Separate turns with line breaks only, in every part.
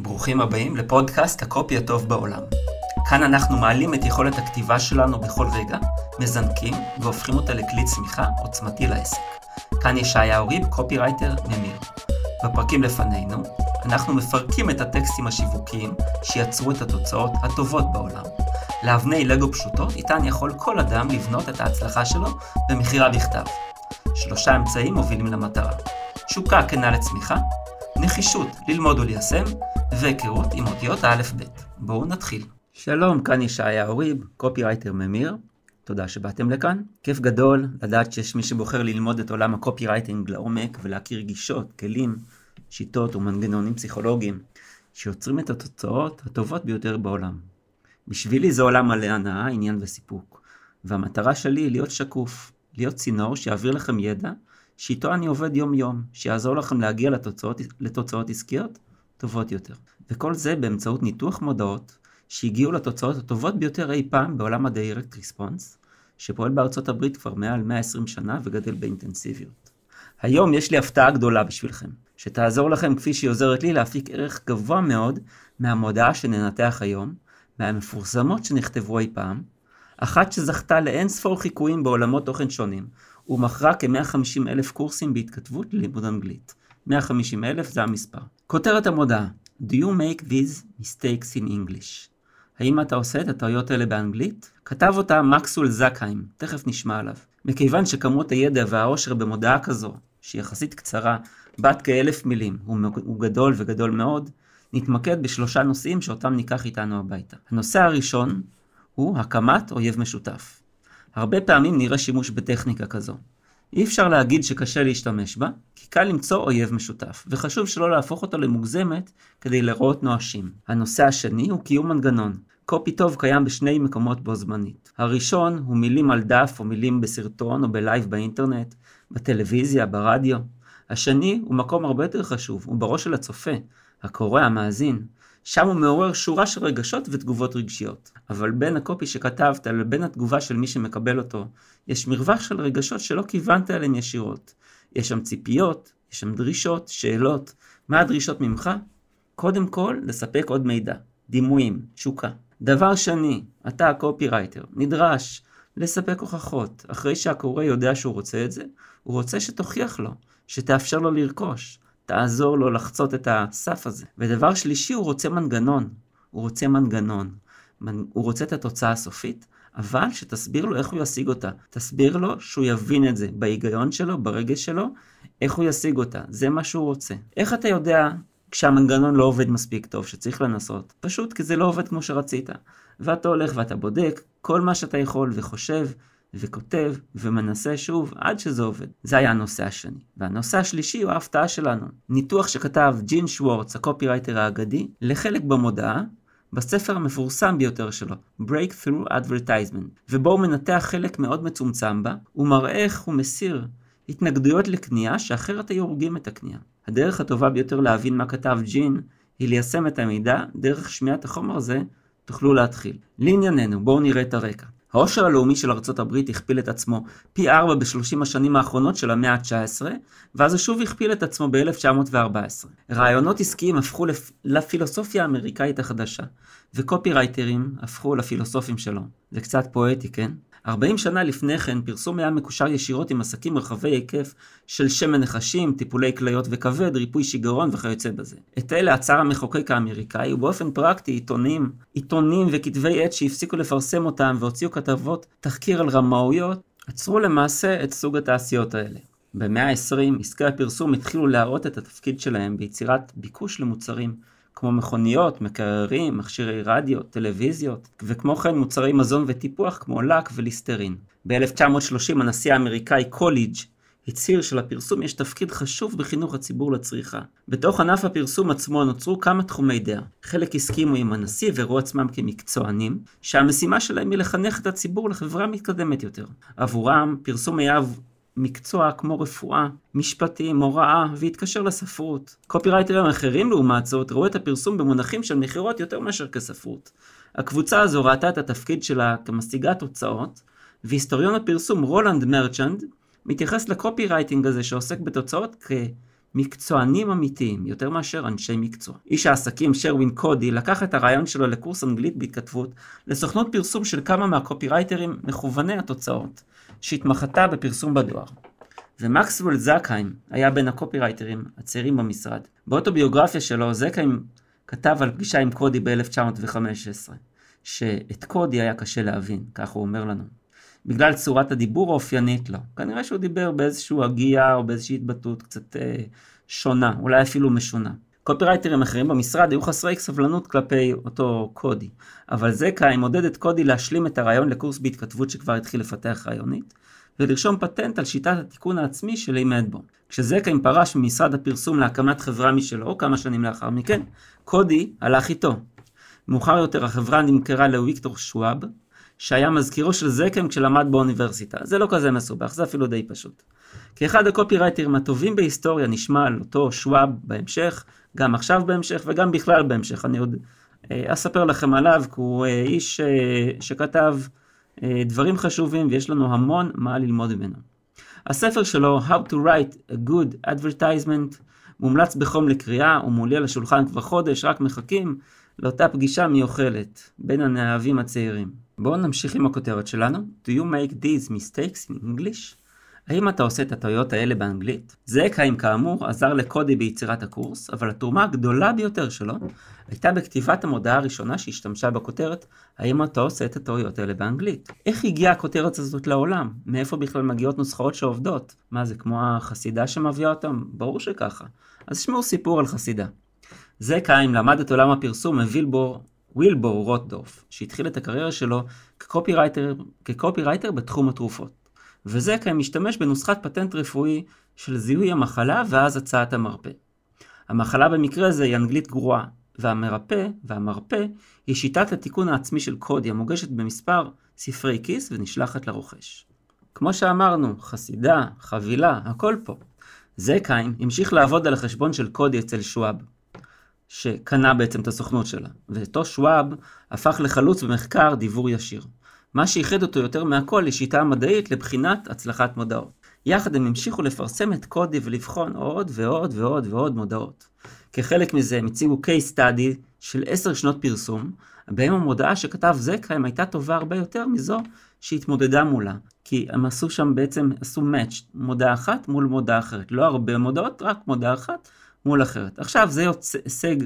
ברוכים הבאים לפודקאסט הקופי הטוב בעולם. כאן אנחנו מעלים את יכולת הכתיבה שלנו בכל רגע, מזנקים והופכים אותה לכלי צמיחה עוצמתי לעסק. כאן ישעיהו ריב, קופירייטר ממיר. בפרקים לפנינו, אנחנו מפרקים את הטקסטים השיווקיים שיצרו את התוצאות הטובות בעולם. לאבני לגו פשוטות, איתן יכול כל אדם לבנות את ההצלחה שלו במכירה בכתב. שלושה אמצעים מובילים למטרה. תשוקה כנה לצמיחה, נחישות ללמוד וליישם, והיכרות עם אותיות האלף-בית. בואו נתחיל. שלום, כאן ישעיהו ריב, קופירייטר ממיר. תודה שבאתם לכאן. כיף גדול לדעת שיש מי שבוחר ללמוד את עולם הקופירייטינג לעומק ולהכיר גישות, כלים, שיטות ומנגנונים פסיכולוגיים שיוצרים את התוצאות הטובות ביותר בעולם. בשבילי זה עולם מלא הנאה, עניין וסיפוק. והמטרה שלי היא להיות שקוף, להיות צינור שיעביר לכם ידע שאיתו אני עובד יום-יום, שיעזור לכם להגיע לתוצאות, לתוצאות עסקיות טובות יותר. וכל זה באמצעות ניתוח מודעות שהגיעו לתוצאות הטובות ביותר אי פעם בעולם ה-Direct Response, שפועל בארצות הברית כבר מעל 120 שנה וגדל באינטנסיביות. היום יש לי הפתעה גדולה בשבילכם, שתעזור לכם כפי שהיא עוזרת לי להפיק ערך גבוה מאוד מהמודעה שננתח היום, מהמפורסמות שנכתבו אי פעם, אחת שזכתה לאין ספור חיקויים בעולמות תוכן שונים, ומכרה כ-150 אלף קורסים בהתכתבות ללימוד אנגלית. 150 אלף זה המספר. כותרת המודעה Do you make these mistakes in English? האם אתה עושה את הטעויות האלה באנגלית? כתב אותה מקסול זקהיים, תכף נשמע עליו. מכיוון שכמות הידע והעושר במודעה כזו, שהיא יחסית קצרה, בת כאלף מילים, הוא, גדול וגדול מאוד, נתמקד בשלושה נושאים שאותם ניקח איתנו הביתה. הנושא הראשון הוא הקמת אויב משותף. הרבה פעמים נראה שימוש בטכניקה כזו. אי אפשר להגיד שקשה להשתמש בה, כי קל למצוא אויב משותף, וחשוב שלא להפוך אותה למוגזמת כדי לראות נואשים. הנושא השני הוא קיום מנגנון. קופי טוב קיים בשני מקומות בו זמנית. הראשון הוא מילים על דף או מילים בסרטון או בלייב באינטרנט, בטלוויזיה, ברדיו. השני הוא מקום הרבה יותר חשוב, הוא בראש של הצופה, הקורא, המאזין. שם הוא מעורר שורה של רגשות ותגובות רגשיות. אבל בין הקופי שכתבת לבין התגובה של מי שמקבל אותו, יש מרווח של רגשות שלא כיוונת אליהן ישירות. יש שם ציפיות, יש שם דרישות, שאלות. מה הדרישות ממך? קודם כל, לספק עוד מידע, דימויים, תשוקה. דבר שני, אתה הקופירייטר, נדרש לספק הוכחות. אחרי שהקורא יודע שהוא רוצה את זה, הוא רוצה שתוכיח לו, שתאפשר לו לרכוש. תעזור לו לחצות את הסף הזה. ודבר שלישי, הוא רוצה מנגנון. הוא רוצה מנגנון. הוא רוצה את התוצאה הסופית, אבל שתסביר לו איך הוא ישיג אותה. תסביר לו שהוא יבין את זה בהיגיון שלו, ברגש שלו, איך הוא ישיג אותה. זה מה שהוא רוצה. איך אתה יודע כשהמנגנון לא עובד מספיק טוב, שצריך לנסות? פשוט כי זה לא עובד כמו שרצית. ואתה הולך ואתה בודק כל מה שאתה יכול וחושב וכותב ומנסה שוב עד שזה עובד. זה היה הנושא השני. והנושא השלישי הוא ההפתעה שלנו. ניתוח שכתב ג'ין שוורץ, הקופירייטר האגדי, לחלק במודעה, בספר המפורסם ביותר שלו, Breakthrough Advertisement, ובו הוא מנתח חלק מאוד מצומצם בה, ומראה איך הוא מסיר התנגדויות לקנייה שאחרת היו הורגים את הקנייה. הדרך הטובה ביותר להבין מה כתב ג'ין היא ליישם את המידע דרך שמיעת החומר הזה תוכלו להתחיל. לענייננו, בואו נראה את הרקע. העושר הלאומי של ארצות הברית הכפיל את עצמו פי ארבע בשלושים השנים האחרונות של המאה ה-19, ואז הוא שוב הכפיל את עצמו ב-1914. רעיונות עסקיים הפכו לפ... לפילוסופיה האמריקאית החדשה, וקופירייטרים הפכו לפילוסופים שלו. זה קצת פואטי, כן? 40 שנה לפני כן פרסום היה מקושר ישירות עם עסקים רחבי היקף של שמן נחשים, טיפולי כליות וכבד, ריפוי שיגרון וכיוצא בזה. את אלה עצר המחוקק האמריקאי ובאופן פרקטי עיתונים, עיתונים וכתבי עת שהפסיקו לפרסם אותם והוציאו כתבות תחקיר על רמאויות, עצרו למעשה את סוג התעשיות האלה. במאה ה-20 עסקי הפרסום התחילו להראות את התפקיד שלהם ביצירת ביקוש למוצרים כמו מכוניות, מקררים, מכשירי רדיו, טלוויזיות, וכמו כן מוצרי מזון וטיפוח כמו לק וליסטרין. ב-1930 הנשיא האמריקאי קוליג' הצהיר שלפרסום יש תפקיד חשוב בחינוך הציבור לצריכה. בתוך ענף הפרסום עצמו נוצרו כמה תחומי דעה. חלק הסכימו עם הנשיא וראו עצמם כמקצוענים, שהמשימה שלהם היא לחנך את הציבור לחברה מתקדמת יותר. עבורם, פרסום היה מקצוע כמו רפואה, משפטים, הוראה, והתקשר לספרות. קופירייטרים אחרים לעומת זאת ראו את הפרסום במונחים של מכירות יותר מאשר כספרות. הקבוצה הזו ראתה את התפקיד שלה כמשיגת תוצאות, והיסטוריון הפרסום רולנד מרצ'נד מתייחס לקופירייטינג הזה שעוסק בתוצאות מקצוענים אמיתיים, יותר מאשר אנשי מקצוע. איש העסקים שרווין קודי לקח את הרעיון שלו לקורס אנגלית בהתכתבות לסוכנות פרסום של כמה מהקופירייטרים מכווני התוצאות, שהתמחתה בפרסום בדואר. ומקסוול זקהיים היה בין הקופירייטרים הצעירים במשרד. באוטוביוגרפיה שלו זקהיים כתב על פגישה עם קודי ב-1915, שאת קודי היה קשה להבין, כך הוא אומר לנו. בגלל צורת הדיבור האופיינית לו. כנראה שהוא דיבר באיזשהו הגייה או באיזושהי התבטאות קצת אה, שונה, אולי אפילו משונה. קופירייטרים אחרים במשרד היו חסרי סבלנות כלפי אותו קודי, אבל זקה מודד את קודי להשלים את הרעיון לקורס בהתכתבות שכבר התחיל לפתח רעיונית, ולרשום פטנט על שיטת התיקון העצמי שלימד בו. כשזקה פרש ממשרד הפרסום להקמת חברה משלו, כמה שנים לאחר מכן, קודי הלך איתו. מאוחר יותר החברה נמכרה לוויקטור שוואב, שהיה מזכירו של זקם כשלמד באוניברסיטה. זה לא כזה מסובך, זה אפילו די פשוט. כאחד הקופירייטרים הטובים בהיסטוריה נשמע על אותו שוואב בהמשך, גם עכשיו בהמשך וגם בכלל בהמשך. אני עוד אה, אספר לכם עליו, כי הוא אה, איש אה, שכתב דברים חשובים ויש לנו המון מה ללמוד ממנו. הספר שלו, How to Write a Good Advertisement, מומלץ בחום לקריאה, הוא מולי על השולחן כבר חודש, רק מחכים לאותה פגישה מיוחלת בין הנאהבים הצעירים. בואו נמשיך עם הכותרת שלנו. Do you make these mistakes in English? האם אתה עושה את הטעויות האלה באנגלית? זה קיים כאמור עזר לקודי ביצירת הקורס, אבל התרומה הגדולה ביותר שלו הייתה בכתיבת המודעה הראשונה שהשתמשה בכותרת האם אתה עושה את הטעויות האלה באנגלית? איך הגיעה הכותרת הזאת לעולם? מאיפה בכלל מגיעות נוסחאות שעובדות? מה זה כמו החסידה שמביאה אותם? ברור שככה. אז שמעו סיפור על חסידה. זה קיים למד את עולם הפרסום מווילבור וילבור רוטדורף, שהתחיל את הקריירה שלו כקופירייטר, כקופירייטר בתחום התרופות. וזקהיים משתמש בנוסחת פטנט רפואי של זיהוי המחלה ואז הצעת המרפא. המחלה במקרה זה היא אנגלית גרועה, והמרפא והמרפא היא שיטת התיקון העצמי של קודי המוגשת במספר ספרי כיס ונשלחת לרוכש. כמו שאמרנו, חסידה, חבילה, הכל פה. זקהיים המשיך לעבוד על החשבון של קודי אצל שוואב. שקנה בעצם את הסוכנות שלה. ואותו שוואב הפך לחלוץ במחקר דיבור ישיר. מה שאיחד אותו יותר מהכל היא שיטה מדעית לבחינת הצלחת מודעות. יחד הם המשיכו לפרסם את קודי ולבחון עוד ועוד ועוד ועוד מודעות. כחלק מזה הם הציגו case study של עשר שנות פרסום, בהם המודעה שכתב זקהיים הייתה טובה הרבה יותר מזו שהתמודדה מולה. כי הם עשו שם בעצם, עשו match, מודעה אחת מול מודעה אחרת. לא הרבה מודעות, רק מודעה אחת, מול אחרת. עכשיו זה יוצא הישג,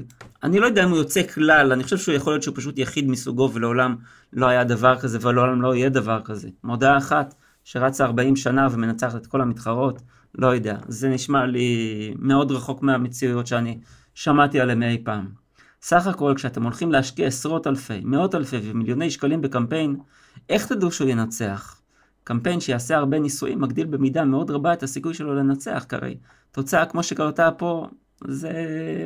אני לא יודע אם הוא יוצא כלל, אני חושב שהוא יכול להיות שהוא פשוט יחיד מסוגו ולעולם לא היה דבר כזה ולעולם לא יהיה דבר כזה. מודעה אחת שרצה 40 שנה ומנצחת את כל המתחרות, לא יודע. זה נשמע לי מאוד רחוק מהמציאויות שאני שמעתי עליהן אי פעם. סך הכל כשאתם הולכים להשקיע עשרות אלפי, מאות אלפי ומיליוני שקלים בקמפיין, איך תדעו שהוא ינצח? קמפיין שיעשה הרבה ניסויים מגדיל במידה מאוד רבה את הסיכוי שלו לנצח, כי הרי תוצאה כמו שקרתה פה זה,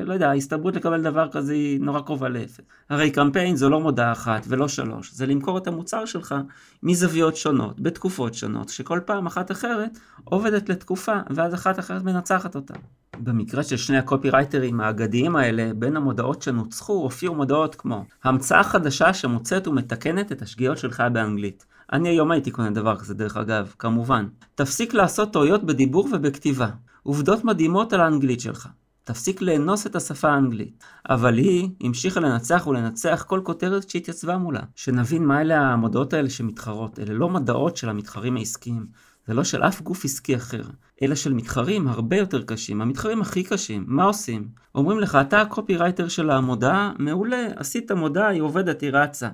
לא יודע, ההסתברות לקבל דבר כזה היא נורא קרובה לאפס. הרי קמפיין זו לא מודעה אחת ולא שלוש, זה למכור את המוצר שלך מזוויות שונות, בתקופות שונות, שכל פעם אחת אחרת עובדת לתקופה, ואז אחת אחרת מנצחת אותה. במקרה של שני הקופירייטרים האגדיים האלה, בין המודעות שנוצחו הופיעו מודעות כמו המצאה חדשה שמוצאת ומתקנת את השגיאות שלך באנגלית. אני היום הייתי קונה דבר כזה דרך אגב, כמובן. תפסיק לעשות טעויות בדיבור ובכתיבה. עובדות מדהימות על האנגלית שלך. תפסיק לאנוס את השפה האנגלית. אבל היא המשיכה לנצח ולנצח כל כותרת שהתייצבה מולה. שנבין מה אלה המודעות האלה שמתחרות. אלה לא מדעות של המתחרים העסקיים. זה לא של אף גוף עסקי אחר, אלא של מתחרים הרבה יותר קשים, המתחרים הכי קשים. מה עושים? אומרים לך, אתה הקופירייטר של המודעה, מעולה, עשית מודעה, היא עובדת, היא רצה.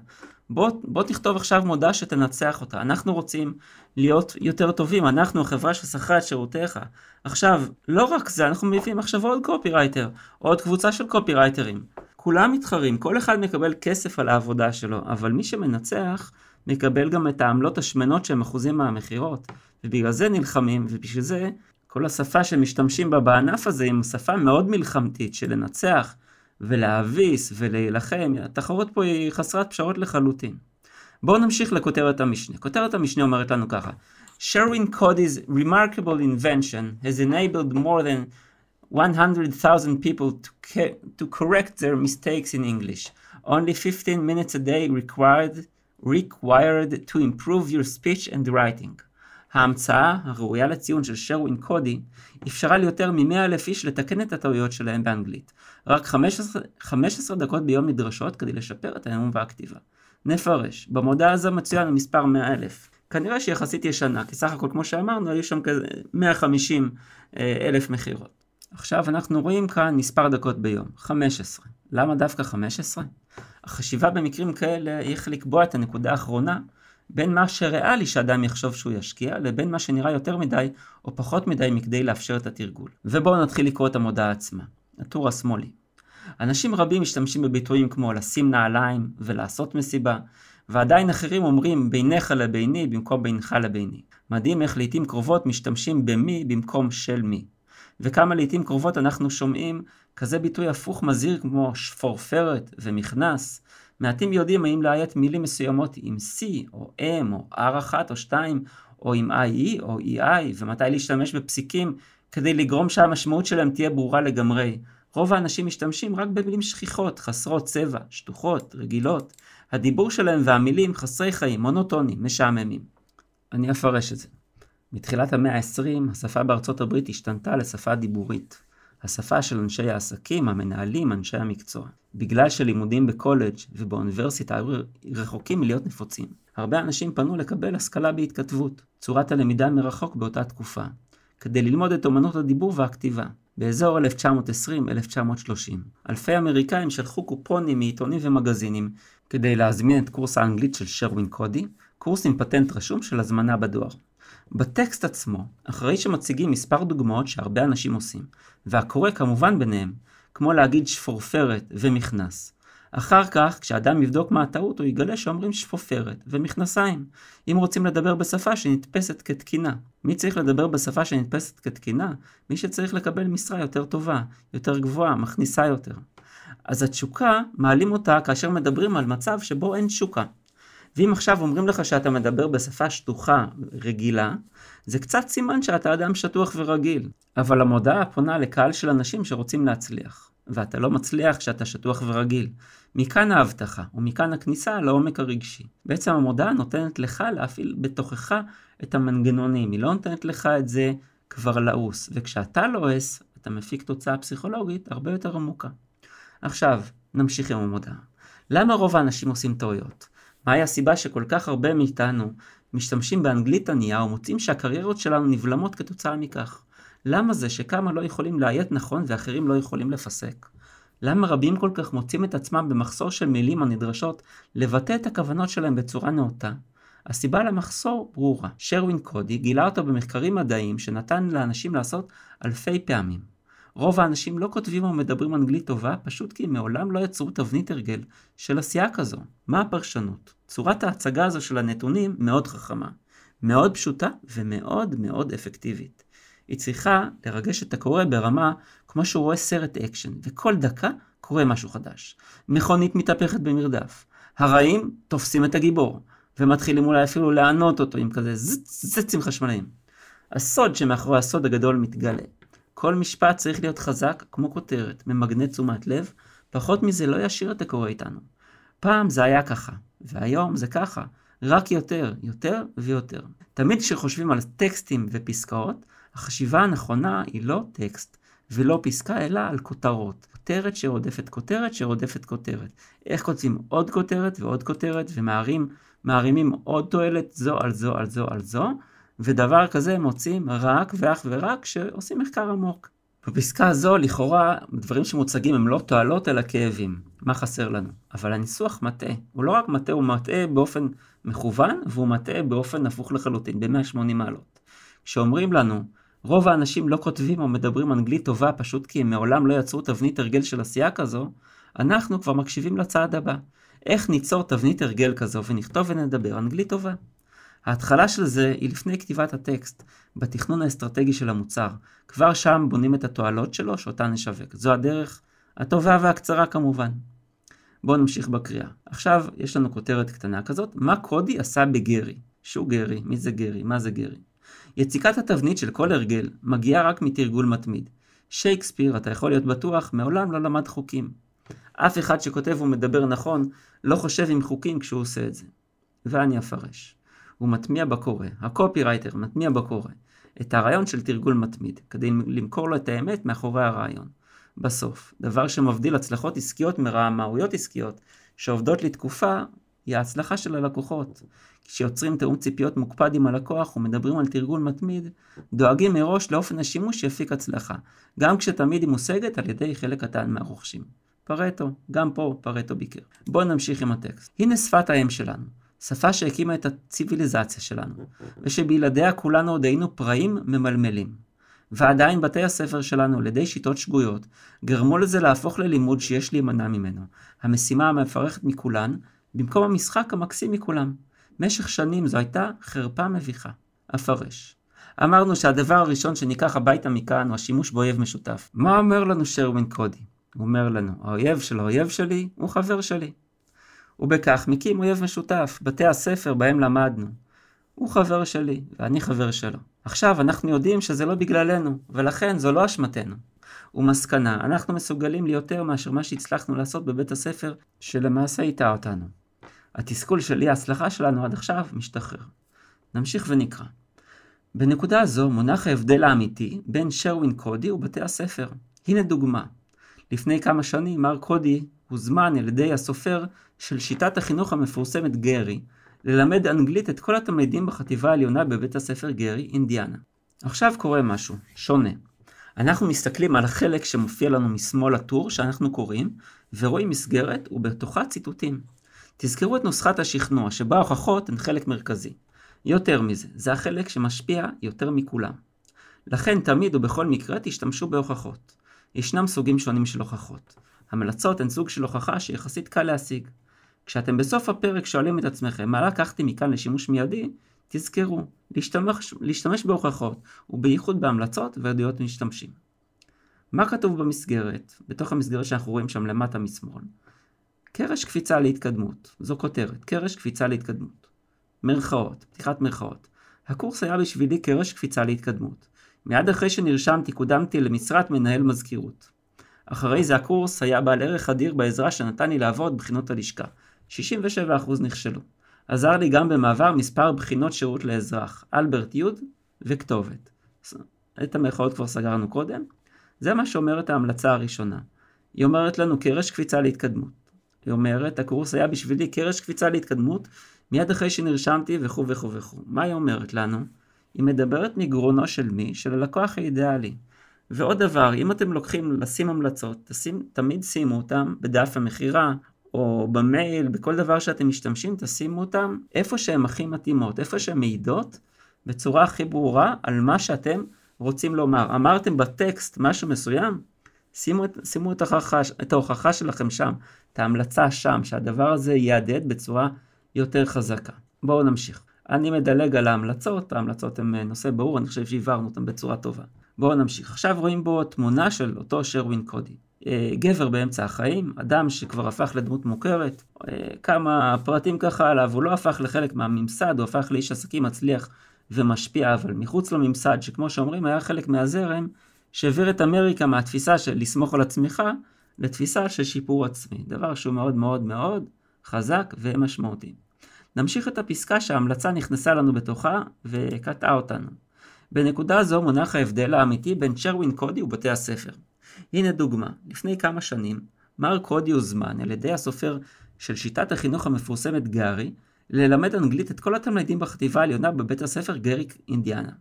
בוא, בוא תכתוב עכשיו מודעה שתנצח אותה. אנחנו רוצים להיות יותר טובים, אנחנו החברה ששכרה את שירותיך. עכשיו, לא רק זה, אנחנו מביאים עכשיו עוד קופירייטר, עוד קבוצה של קופירייטרים. כולם מתחרים, כל אחד מקבל כסף על העבודה שלו, אבל מי שמנצח מקבל גם את העמלות השמנות שהם אחוזים מהמכירות. ובגלל זה נלחמים, ובשביל זה כל השפה שמשתמשים בה בענף הזה היא שפה מאוד מלחמתית של לנצח ולהביס ולהילחם. התחרות פה היא חסרת פשרות לחלוטין. בואו נמשיך לכותרת המשנה. כותרת המשנה אומרת לנו ככה: Sharing Cody's remarkable invention has enabled more than 100,000 people to, to correct their mistakes in English. Only 15 minutes a day required required to improve your speech and writing. ההמצאה הראויה לציון של שרווין קודי אפשרה ליותר מ-100 אלף איש לתקן את הטעויות שלהם באנגלית. רק 15, 15 דקות ביום נדרשות כדי לשפר את הנאום והכתיבה. נפרש, במודעה הזו מצוין המספר 100 אלף. כנראה שיחסית ישנה, כי סך הכל כמו שאמרנו היו שם כזה 150 אה, אלף מכירות. עכשיו אנחנו רואים כאן מספר דקות ביום, 15. למה דווקא 15? החשיבה במקרים כאלה היא איך לקבוע את הנקודה האחרונה בין מה שריאלי שאדם יחשוב שהוא ישקיע, לבין מה שנראה יותר מדי או פחות מדי מכדי לאפשר את התרגול. ובואו נתחיל לקרוא את המודעה עצמה. הטור השמאלי. אנשים רבים משתמשים בביטויים כמו לשים נעליים ולעשות מסיבה, ועדיין אחרים אומרים בינך לביני במקום בינך לביני. מדהים איך לעיתים קרובות משתמשים במי במקום של מי. וכמה לעיתים קרובות אנחנו שומעים כזה ביטוי הפוך מזהיר כמו שפורפרת ומכנס. מעטים יודעים האם לאיית מילים מסוימות עם C או M או R1 או 2 או עם IE או EI ומתי להשתמש בפסיקים כדי לגרום שהמשמעות שלהם תהיה ברורה לגמרי. רוב האנשים משתמשים רק במילים שכיחות, חסרות צבע, שטוחות, רגילות. הדיבור שלהם והמילים חסרי חיים, מונוטונים, משעממים. אני אפרש את זה. מתחילת המאה ה-20 השפה בארצות הברית השתנתה לשפה דיבורית. השפה של אנשי העסקים, המנהלים, אנשי המקצוע. בגלל שלימודים בקולג' ובאוניברסיטה היו רחוקים מלהיות נפוצים. הרבה אנשים פנו לקבל השכלה בהתכתבות, צורת הלמידה מרחוק באותה תקופה, כדי ללמוד את אמנות הדיבור והכתיבה. באזור 1920-1930. אלפי אמריקאים שלחו קופונים מעיתונים ומגזינים כדי להזמין את קורס האנגלית של שרווין קודי, קורס עם פטנט רשום של הזמנה בדואר. בטקסט עצמו, אחרי שמציגים מספר דוגמאות שהרבה אנשים עושים, והקורא כמובן ביניהם, כמו להגיד שפורפרת ומכנס. אחר כך, כשאדם יבדוק מה הטעות, הוא יגלה שאומרים שפופרת ומכנסיים, אם רוצים לדבר בשפה שנתפסת כתקינה. מי צריך לדבר בשפה שנתפסת כתקינה? מי שצריך לקבל משרה יותר טובה, יותר גבוהה, מכניסה יותר. אז התשוקה, מעלים אותה כאשר מדברים על מצב שבו אין תשוקה. ואם עכשיו אומרים לך שאתה מדבר בשפה שטוחה, רגילה, זה קצת סימן שאתה אדם שטוח ורגיל. אבל המודעה פונה לקהל של אנשים שרוצים להצליח. ואתה לא מצליח כשאתה שטוח ורגיל. מכאן ההבטחה, ומכאן הכניסה לעומק הרגשי. בעצם המודעה נותנת לך להפעיל בתוכך את המנגנונים, היא לא נותנת לך את זה כבר לעוס. וכשאתה לועס, אתה מפיק תוצאה פסיכולוגית הרבה יותר עמוקה. עכשיו, נמשיך עם המודעה. למה רוב האנשים עושים טעויות? מהי הסיבה שכל כך הרבה מאיתנו משתמשים באנגלית ענייה ומוצאים שהקריירות שלנו נבלמות כתוצאה מכך? למה זה שכמה לא יכולים לאיית נכון ואחרים לא יכולים לפסק? למה רבים כל כך מוצאים את עצמם במחסור של מילים הנדרשות לבטא את הכוונות שלהם בצורה נאותה? הסיבה למחסור ברורה. שרווין קודי גילה אותו במחקרים מדעיים שנתן לאנשים לעשות אלפי פעמים. רוב האנשים לא כותבים או מדברים אנגלית טובה, פשוט כי מעולם לא יצרו תבנית הרגל של עשייה כזו. מה הפרשנות? צורת ההצגה הזו של הנתונים מאוד חכמה, מאוד פשוטה ומאוד מאוד אפקטיבית. היא צריכה לרגש את הקורא ברמה כמו שהוא רואה סרט אקשן, וכל דקה קורה משהו חדש. מכונית מתהפכת במרדף. הרעים תופסים את הגיבור, ומתחילים אולי אפילו לענות אותו עם כזה זצים חשמליים. הסוד שמאחורי הסוד הגדול מתגלה. כל משפט צריך להיות חזק כמו כותרת, ממגנט תשומת לב, פחות מזה לא ישאיר את הקורא איתנו. פעם זה היה ככה, והיום זה ככה, רק יותר, יותר ויותר. תמיד כשחושבים על טקסטים ופסקאות, החשיבה הנכונה היא לא טקסט ולא פסקה, אלא על כותרות. כותרת שרודפת כותרת שרודפת כותרת. איך כותבים עוד כותרת ועוד כותרת ומערימים עוד תועלת זו על זו על זו על זו, ודבר כזה מוצאים רק ואך ורק כשעושים מחקר עמוק. בפסקה הזו לכאורה דברים שמוצגים הם לא תועלות אלא כאבים. מה חסר לנו? אבל הניסוח מטעה. הוא לא רק מטעה, הוא מטעה באופן מכוון והוא מטעה באופן הפוך לחלוטין, ב-180 מעלות. כשאומרים לנו רוב האנשים לא כותבים או מדברים אנגלית טובה פשוט כי הם מעולם לא יצרו תבנית הרגל של עשייה כזו, אנחנו כבר מקשיבים לצעד הבא. איך ניצור תבנית הרגל כזו ונכתוב ונדבר אנגלית טובה? ההתחלה של זה היא לפני כתיבת הטקסט, בתכנון האסטרטגי של המוצר. כבר שם בונים את התועלות שלו שאותן נשווק. זו הדרך הטובה והקצרה כמובן. בואו נמשיך בקריאה. עכשיו יש לנו כותרת קטנה כזאת, מה קודי עשה בגרי? שהוא גרי, מי זה גרי, מה זה גרי? יציקת התבנית של כל הרגל מגיעה רק מתרגול מתמיד. שייקספיר, אתה יכול להיות בטוח, מעולם לא למד חוקים. אף אחד שכותב ומדבר נכון, לא חושב עם חוקים כשהוא עושה את זה. ואני אפרש. הוא מטמיע בקורא, הקופירייטר מטמיע בקורא, את הרעיון של תרגול מתמיד, כדי למכור לו את האמת מאחורי הרעיון. בסוף, דבר שמבדיל הצלחות עסקיות מרמאויות עסקיות, שעובדות לתקופה, היא ההצלחה של הלקוחות. כשיוצרים תיאום ציפיות מוקפד עם הלקוח ומדברים על תרגול מתמיד, דואגים מראש לאופן השימוש שיפיק הצלחה, גם כשתמיד היא מושגת על ידי חלק קטן מהרוכשים. פרטו, גם פה פרטו ביקר. בואו נמשיך עם הטקסט. הנה שפת האם שלנו, שפה שהקימה את הציוויליזציה שלנו, ושבלעדיה כולנו עוד היינו פראים ממלמלים. ועדיין בתי הספר שלנו, על ידי שיטות שגויות, גרמו לזה להפוך ללימוד שיש להימנע ממנו. המשימה המפרכת מכולן, במקום המשחק המקסים מכולם. משך שנים זו הייתה חרפה מביכה. אפרש. אמרנו שהדבר הראשון שניקח הביתה מכאן הוא השימוש באויב משותף. מה אומר לנו שרווין קודי? הוא אומר לנו, האויב של האויב שלי הוא חבר שלי. ובכך מקים אויב משותף, בתי הספר בהם למדנו. הוא חבר שלי, ואני חבר שלו. עכשיו, אנחנו יודעים שזה לא בגללנו, ולכן זו לא אשמתנו. ומסקנה, אנחנו מסוגלים ליותר מאשר מה שהצלחנו לעשות בבית הספר, שלמעשה הטעה אותנו. התסכול של אי ההצלחה שלנו עד עכשיו משתחרר. נמשיך ונקרא. בנקודה זו מונח ההבדל האמיתי בין שרווין קודי ובתי הספר. הנה דוגמה. לפני כמה שנים מר קודי הוזמן על ידי הסופר של שיטת החינוך המפורסמת גרי, ללמד אנגלית את כל התלמידים בחטיבה העליונה בבית הספר גרי, אינדיאנה. עכשיו קורה משהו, שונה. אנחנו מסתכלים על החלק שמופיע לנו משמאל הטור שאנחנו קוראים, ורואים מסגרת ובתוכה ציטוטים. תזכרו את נוסחת השכנוע, שבה ההוכחות הן חלק מרכזי. יותר מזה, זה החלק שמשפיע יותר מכולם. לכן תמיד ובכל מקרה תשתמשו בהוכחות. ישנם סוגים שונים של הוכחות. המלצות הן סוג של הוכחה שיחסית קל להשיג. כשאתם בסוף הפרק שואלים את עצמכם מה לקחתי מכאן לשימוש מיידי, תזכרו, להשתמש, להשתמש בהוכחות, ובייחוד בהמלצות ועדויות משתמשים. מה כתוב במסגרת, בתוך המסגרת שאנחנו רואים שם למטה משמאל? קרש קפיצה להתקדמות, זו כותרת, קרש קפיצה להתקדמות. מרכאות, פתיחת מרכאות. הקורס היה בשבילי קרש קפיצה להתקדמות. מיד אחרי שנרשמתי קודמתי למשרת מנהל מזכירות. אחרי זה הקורס היה בעל ערך אדיר בעזרה שנתן לי לעבוד בחינות הלשכה. 67% נכשלו. עזר לי גם במעבר מספר בחינות שירות לאזרח, אלברט יוד וכתובת. את המרכאות כבר סגרנו קודם. זה מה שאומרת ההמלצה הראשונה. היא אומרת לנו קרש קפיצה להתקדמות. היא אומרת, הקורס היה בשבילי קרש קפיצה להתקדמות, מיד אחרי שנרשמתי וכו' וכו' וכו'. מה היא אומרת לנו? היא מדברת מגרונו של מי? של הלקוח האידיאלי. ועוד דבר, אם אתם לוקחים לשים המלצות, תשים, תמיד שימו אותם בדף המכירה, או במייל, בכל דבר שאתם משתמשים, תשימו אותם איפה שהן הכי מתאימות, איפה שהן מעידות, בצורה הכי ברורה על מה שאתם רוצים לומר. אמרתם בטקסט משהו מסוים, שימו, את, שימו את, ההוכחה, את ההוכחה שלכם שם, את ההמלצה שם, שהדבר הזה יהדהד בצורה יותר חזקה. בואו נמשיך. אני מדלג על ההמלצות, ההמלצות הן אה, נושא ברור, אני חושב שהבהרנו אותן בצורה טובה. בואו נמשיך. עכשיו רואים בו תמונה של אותו שרווין קודי. אה, גבר באמצע החיים, אדם שכבר הפך לדמות מוכרת, אה, כמה פרטים ככה עליו, הוא לא הפך לחלק מהממסד, הוא הפך לאיש עסקים מצליח ומשפיע, אבל מחוץ לממסד, שכמו שאומרים היה חלק מהזרם, שהעביר את אמריקה מהתפיסה של לסמוך על עצמך, לתפיסה של שיפור עצמי, דבר שהוא מאוד מאוד מאוד חזק ומשמעותי. נמשיך את הפסקה שההמלצה נכנסה לנו בתוכה וקטעה אותנו. בנקודה זו מונח ההבדל האמיתי בין שרווין קודי ובתי הספר. הנה דוגמה, לפני כמה שנים, מר קודי הוזמן על ידי הסופר של שיטת החינוך המפורסמת גארי, ללמד אנגלית את כל התלמידים בחטיבה העליונה בבית הספר גריק אינדיאנה.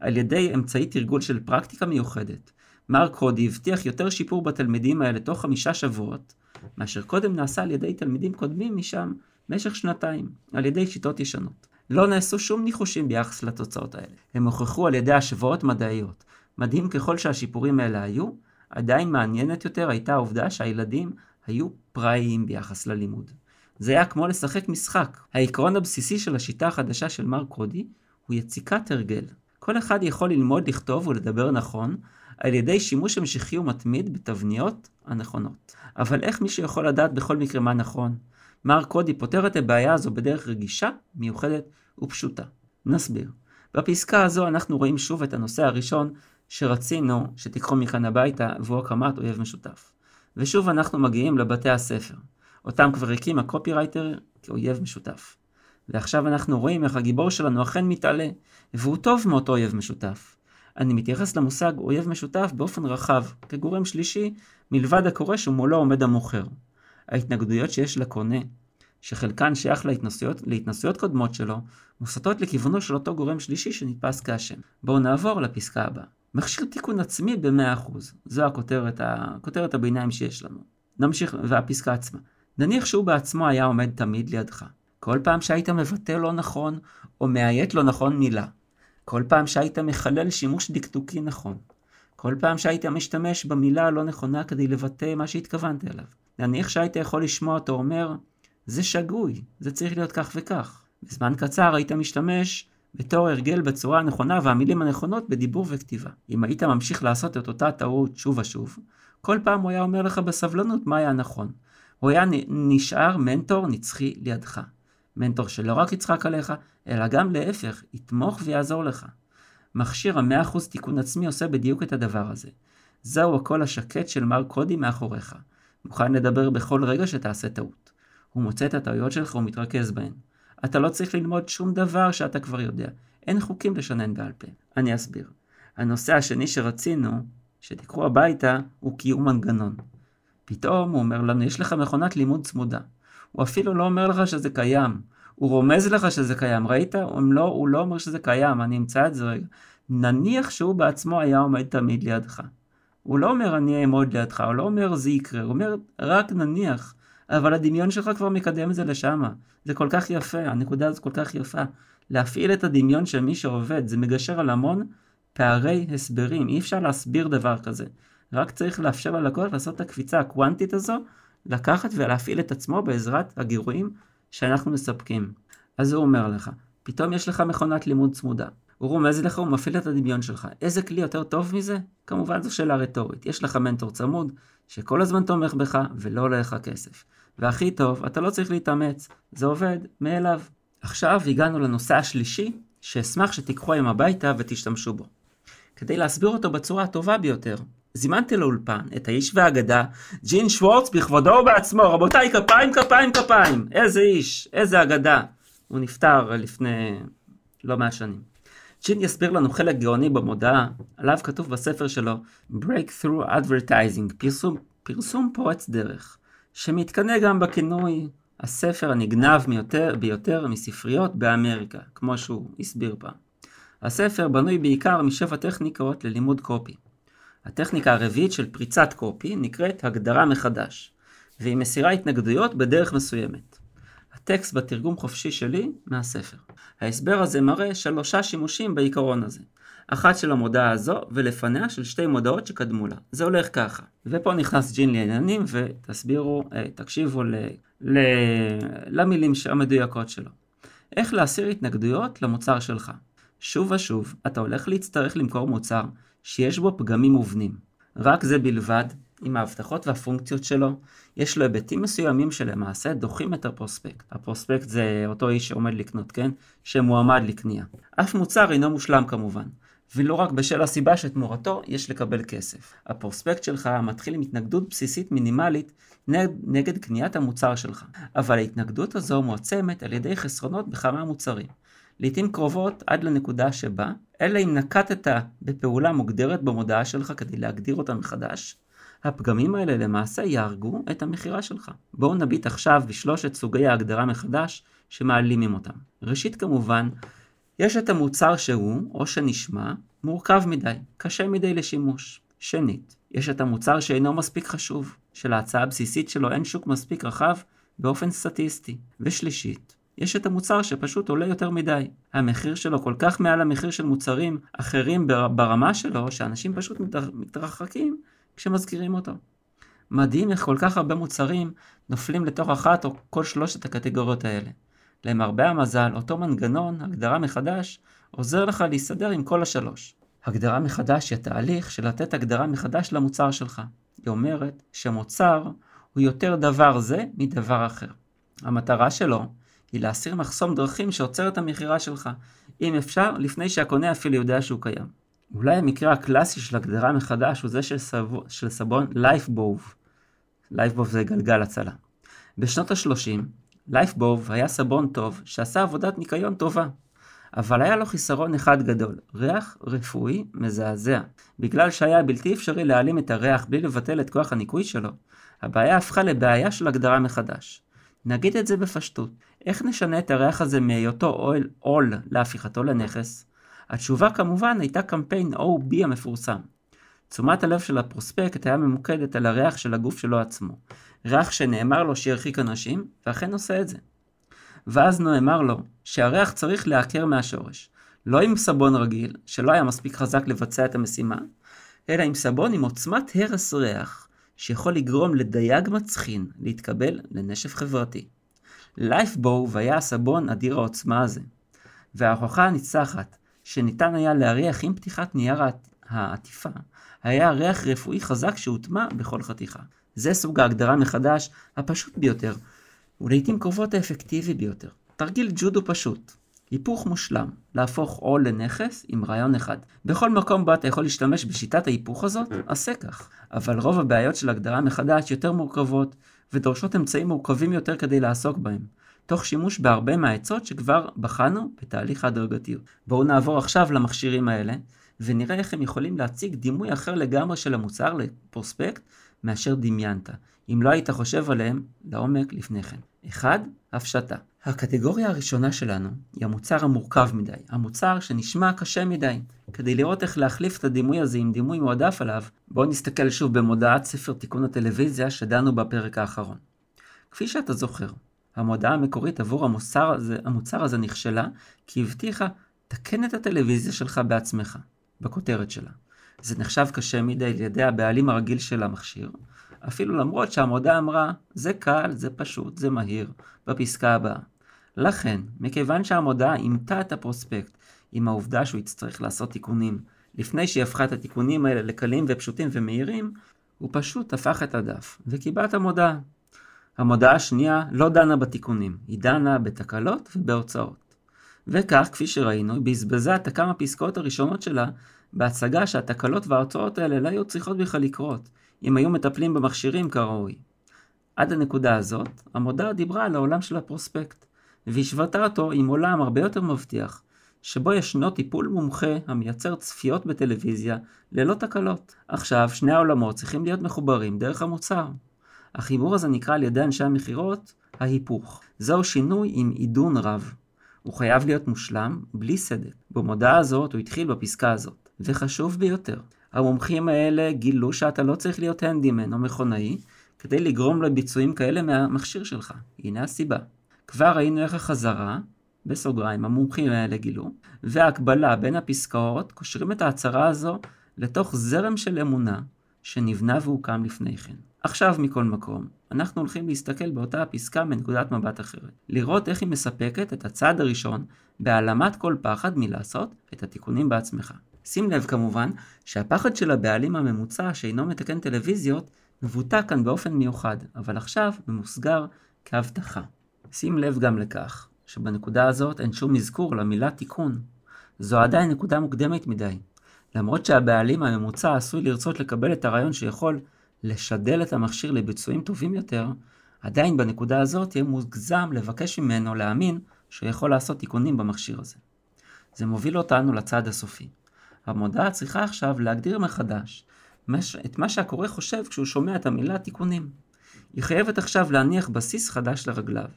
על ידי אמצעי תרגול של פרקטיקה מיוחדת, מר קודי הבטיח יותר שיפור בתלמידים האלה תוך חמישה שבועות, מאשר קודם נעשה על ידי תלמידים קודמים משם במשך שנתיים, על ידי שיטות ישנות. לא נעשו שום ניחושים ביחס לתוצאות האלה. הם הוכחו על ידי השוואות מדעיות. מדהים ככל שהשיפורים האלה היו, עדיין מעניינת יותר הייתה העובדה שהילדים היו פראיים ביחס ללימוד. זה היה כמו לשחק משחק. העקרון הבסיסי של השיטה החדשה של מר קודי הוא יציקת הרגל. כל אחד יכול ללמוד לכתוב ולדבר נכון על ידי שימוש המשכי ומתמיד בתבניות הנכונות. אבל איך מישהו יכול לדעת בכל מקרה מה נכון? מר קודי פותר את הבעיה הזו בדרך רגישה, מיוחדת ופשוטה. נסביר. בפסקה הזו אנחנו רואים שוב את הנושא הראשון שרצינו שתיקחו מכאן הביתה, והוא הקמת אויב משותף. ושוב אנחנו מגיעים לבתי הספר. אותם כבר הקים הקופירייטר כאויב משותף. ועכשיו אנחנו רואים איך הגיבור שלנו אכן מתעלה, והוא טוב מאותו אויב משותף. אני מתייחס למושג אויב משותף באופן רחב, כגורם שלישי, מלבד הקורא שמולו עומד המוכר. ההתנגדויות שיש לקונה, שחלקן שייך להתנסויות, להתנסויות קודמות שלו, מוסטות לכיוונו של אותו גורם שלישי שנתפס כאשם. בואו נעבור לפסקה הבאה. מכשיר תיקון עצמי ב-100%. זו הכותרת, הכותרת הביניים שיש לנו. נמשיך, והפסקה עצמה. נניח שהוא בעצמו היה עומד תמיד לידך. כל פעם שהיית מבטא לא נכון, או מאיית לא נכון מילה. כל פעם שהיית מחלל שימוש דקדוקי נכון. כל פעם שהיית משתמש במילה הלא נכונה כדי לבטא מה שהתכוונת אליו. נניח שהיית יכול לשמוע אותו אומר, זה שגוי, זה צריך להיות כך וכך. בזמן קצר היית משתמש בתור הרגל בצורה הנכונה והמילים הנכונות בדיבור וכתיבה. אם היית ממשיך לעשות את אותה טעות שוב ושוב, כל פעם הוא היה אומר לך בסבלנות מה היה נכון. הוא היה נשאר מנטור נצחי לידך. מנטור שלא רק יצחק עליך, אלא גם להפך, יתמוך ויעזור לך. מכשיר המאה אחוז תיקון עצמי עושה בדיוק את הדבר הזה. זהו הקול השקט של מר קודי מאחוריך. מוכן לדבר בכל רגע שתעשה טעות. הוא מוצא את הטעויות שלך ומתרכז בהן. אתה לא צריך ללמוד שום דבר שאתה כבר יודע. אין חוקים לשנן בעל פה. אני אסביר. הנושא השני שרצינו, שתיקחו הביתה, הוא קיום מנגנון. פתאום הוא אומר לנו, יש לך מכונת לימוד צמודה. הוא אפילו לא אומר לך שזה קיים. הוא רומז לך שזה קיים. ראית? הוא לא, הוא לא אומר שזה קיים, אני אמצא את זה רגע. נניח שהוא בעצמו היה עומד תמיד לידך. הוא לא אומר אני אעמוד לידך, הוא לא אומר זה יקרה, הוא אומר רק נניח. אבל הדמיון שלך כבר מקדם את זה לשם. זה כל כך יפה, הנקודה הזאת כל כך יפה. להפעיל את הדמיון של מי שעובד, זה מגשר על המון פערי הסברים, אי אפשר להסביר דבר כזה. רק צריך לאפשר ללקוח לעשות את הקפיצה הקוונטית הזו, לקחת ולהפעיל את עצמו בעזרת הגירויים שאנחנו מספקים. אז הוא אומר לך, פתאום יש לך מכונת לימוד צמודה. הוא רומז לך ומפעיל את הדמיון שלך. איזה כלי יותר טוב מזה? כמובן זו שאלה רטורית. יש לך מנטור צמוד, שכל הזמן תומך בך ולא עולה לך כסף. והכי טוב, אתה לא צריך להתאמץ, זה עובד מאליו. עכשיו הגענו לנושא השלישי, שאשמח שתיקחו היום הביתה ותשתמשו בו. כדי להסביר אותו בצורה הטובה ביותר, זימנתי לאולפן את האיש והאגדה, ג'ין שוורץ בכבודו ובעצמו. רבותיי, כפיים, כפיים, כפיים. איזה איש, איזה אגדה. הוא נפטר לפני לא מעט שנים. ג'ין יסביר לנו חלק גאוני במודעה, עליו כתוב בספר שלו Breakthrough Advertising, פרסום, פרסום פורץ דרך, שמתקנא גם בכינוי הספר הנגנב מיותר, ביותר מספריות באמריקה, כמו שהוא הסביר פעם. הספר בנוי בעיקר משבע טכניקות ללימוד קופי. הטכניקה הרביעית של פריצת קופי נקראת הגדרה מחדש, והיא מסירה התנגדויות בדרך מסוימת. הטקסט בתרגום חופשי שלי מהספר. ההסבר הזה מראה שלושה שימושים בעיקרון הזה. אחת של המודעה הזו, ולפניה של שתי מודעות שקדמו לה. זה הולך ככה. ופה נכנס ג'ין לעניינים, ותסבירו, אה, תקשיבו ל, ל, למילים המדויקות שלו. איך להסיר התנגדויות למוצר שלך. שוב ושוב, אתה הולך להצטרך למכור מוצר שיש בו פגמים מובנים. רק זה בלבד, עם ההבטחות והפונקציות שלו, יש לו היבטים מסוימים שלמעשה דוחים את הפרוספקט. הפרוספקט זה אותו איש שעומד לקנות, כן? שמועמד לקנייה. אף מוצר אינו מושלם כמובן, ולא רק בשל הסיבה שתמורתו יש לקבל כסף. הפרוספקט שלך מתחיל עם התנגדות בסיסית מינימלית נגד, נגד קניית המוצר שלך, אבל ההתנגדות הזו מועצמת על ידי חסרונות בכמה מוצרים. לעתים קרובות עד לנקודה שבה, אלא אם נקטת בפעולה מוגדרת במודעה שלך כדי להגדיר אותה מחדש, הפגמים האלה למעשה יהרגו את המכירה שלך. בואו נביט עכשיו בשלושת סוגי ההגדרה מחדש שמעלימים אותם. ראשית כמובן, יש את המוצר שהוא, או שנשמע, מורכב מדי, קשה מדי לשימוש. שנית, יש את המוצר שאינו מספיק חשוב, שלהצעה הבסיסית שלו אין שוק מספיק רחב באופן סטטיסטי. ושלישית, יש את המוצר שפשוט עולה יותר מדי. המחיר שלו כל כך מעל המחיר של מוצרים אחרים ברמה שלו, שאנשים פשוט מתרחקים כשמזכירים אותו. מדהים איך כל כך הרבה מוצרים נופלים לתוך אחת או כל שלושת הקטגוריות האלה. למרבה המזל, אותו מנגנון, הגדרה מחדש, עוזר לך להסתדר עם כל השלוש. הגדרה מחדש היא התהליך של לתת הגדרה מחדש למוצר שלך. היא אומרת שמוצר הוא יותר דבר זה מדבר אחר. המטרה שלו היא להסיר מחסום דרכים שעוצר את המכירה שלך, אם אפשר, לפני שהקונה אפילו יודע שהוא קיים. אולי המקרה הקלאסי של הגדרה מחדש הוא זה של, סב... של סבון לייפבוב. לייפבוב זה גלגל הצלה. בשנות ה-30, לייפבוב היה סבון טוב שעשה עבודת ניקיון טובה. אבל היה לו חיסרון אחד גדול, ריח רפואי מזעזע. בגלל שהיה בלתי אפשרי להעלים את הריח בלי לבטל את כוח הניקוי שלו, הבעיה הפכה לבעיה של הגדרה מחדש. נגיד את זה בפשטות, איך נשנה את הריח הזה מהיותו עול, עול להפיכתו לנכס? התשובה כמובן הייתה קמפיין OB המפורסם. תשומת הלב של הפרוספקט היה ממוקדת על הריח של הגוף שלו עצמו. ריח שנאמר לו שירחיק אנשים, ואכן עושה את זה. ואז נאמר לו שהריח צריך לעקר מהשורש. לא עם סבון רגיל, שלא היה מספיק חזק לבצע את המשימה, אלא עם סבון עם עוצמת הרס ריח, שיכול לגרום לדייג מצחין להתקבל לנשף חברתי. לייפבואו היה הסבון אדיר העוצמה הזה, וההוכחה הניצחת שניתן היה להריח עם פתיחת נייר העטיפה, היה ריח רפואי חזק שהוטמע בכל חתיכה. זה סוג ההגדרה מחדש הפשוט ביותר, ולעיתים קרובות האפקטיבי ביותר. תרגיל ג'ודו פשוט. היפוך מושלם, להפוך עול לנכס עם רעיון אחד. בכל מקום בו אתה יכול להשתמש בשיטת ההיפוך הזאת, עשה כך. אבל רוב הבעיות של הגדרה מחדש יותר מורכבות, ודורשות אמצעים מורכבים יותר כדי לעסוק בהם. תוך שימוש בהרבה מהעצות שכבר בחנו בתהליך ההדרגתיות. בואו נעבור עכשיו למכשירים האלה, ונראה איך הם יכולים להציג דימוי אחר לגמרי של המוצר לפרוספקט מאשר דמיינת, אם לא היית חושב עליהם לעומק לפני כן. 1. הפשטה. הקטגוריה הראשונה שלנו היא המוצר המורכב מדי, המוצר שנשמע קשה מדי. כדי לראות איך להחליף את הדימוי הזה עם דימוי מועדף עליו, בואו נסתכל שוב במודעת ספר תיקון הטלוויזיה שדנו בפרק האחרון. כפי שאתה זוכר, המודעה המקורית עבור המוצר הזה, המוצר הזה נכשלה, כי הבטיחה, תקן את הטלוויזיה שלך בעצמך, בכותרת שלה. זה נחשב קשה מדי על ידי הבעלים הרגיל של המכשיר, אפילו למרות שהמודעה אמרה, זה קל, זה פשוט, זה מהיר, בפסקה הבאה. לכן, מכיוון שהמודעה אימתה את הפרוספקט עם העובדה שהוא יצטרך לעשות תיקונים, לפני שהיא הפכה את התיקונים האלה לקלים ופשוטים ומהירים, הוא פשוט הפך את הדף, וקיבע את המודעה. המודעה השנייה לא דנה בתיקונים, היא דנה בתקלות ובהוצאות. וכך, כפי שראינו, היא בזבזה את הכמה פסקאות הראשונות שלה בהצגה שהתקלות וההוצאות האלה לא היו צריכות בכלל לקרות, אם היו מטפלים במכשירים כראוי. עד הנקודה הזאת, המודעה דיברה על העולם של הפרוספקט, והשוותה אותו עם עולם הרבה יותר מבטיח, שבו ישנו טיפול מומחה המייצר צפיות בטלוויזיה ללא תקלות. עכשיו, שני העולמות צריכים להיות מחוברים דרך המוצר. החיבור הזה נקרא על ידי אנשי המכירות ההיפוך. זהו שינוי עם עידון רב. הוא חייב להיות מושלם, בלי סדק. במודעה הזאת הוא התחיל בפסקה הזאת. וחשוב ביותר, המומחים האלה גילו שאתה לא צריך להיות הנדימן או מכונאי כדי לגרום לביצועים כאלה מהמכשיר שלך. הנה הסיבה. כבר ראינו איך החזרה, בסוגריים, המומחים האלה גילו, וההקבלה בין הפסקאות קושרים את ההצהרה הזו לתוך זרם של אמונה שנבנה והוקם לפני כן. עכשיו מכל מקום, אנחנו הולכים להסתכל באותה הפסקה מנקודת מבט אחרת. לראות איך היא מספקת את הצעד הראשון בהעלמת כל פחד מלעשות את התיקונים בעצמך. שים לב כמובן שהפחד של הבעלים הממוצע שאינו מתקן טלוויזיות מבוטא כאן באופן מיוחד, אבל עכשיו ממוסגר כהבטחה. שים לב גם לכך שבנקודה הזאת אין שום אזכור למילה תיקון. זו עדיין נקודה מוקדמת מדי. למרות שהבעלים הממוצע עשוי לרצות לקבל את הרעיון שיכול לשדל את המכשיר לביצועים טובים יותר, עדיין בנקודה הזאת יהיה מוגזם לבקש ממנו להאמין שהוא יכול לעשות תיקונים במכשיר הזה. זה מוביל אותנו לצעד הסופי. המודעה צריכה עכשיו להגדיר מחדש את מה שהקורא חושב כשהוא שומע את המילה תיקונים. היא חייבת עכשיו להניח בסיס חדש לרגליו,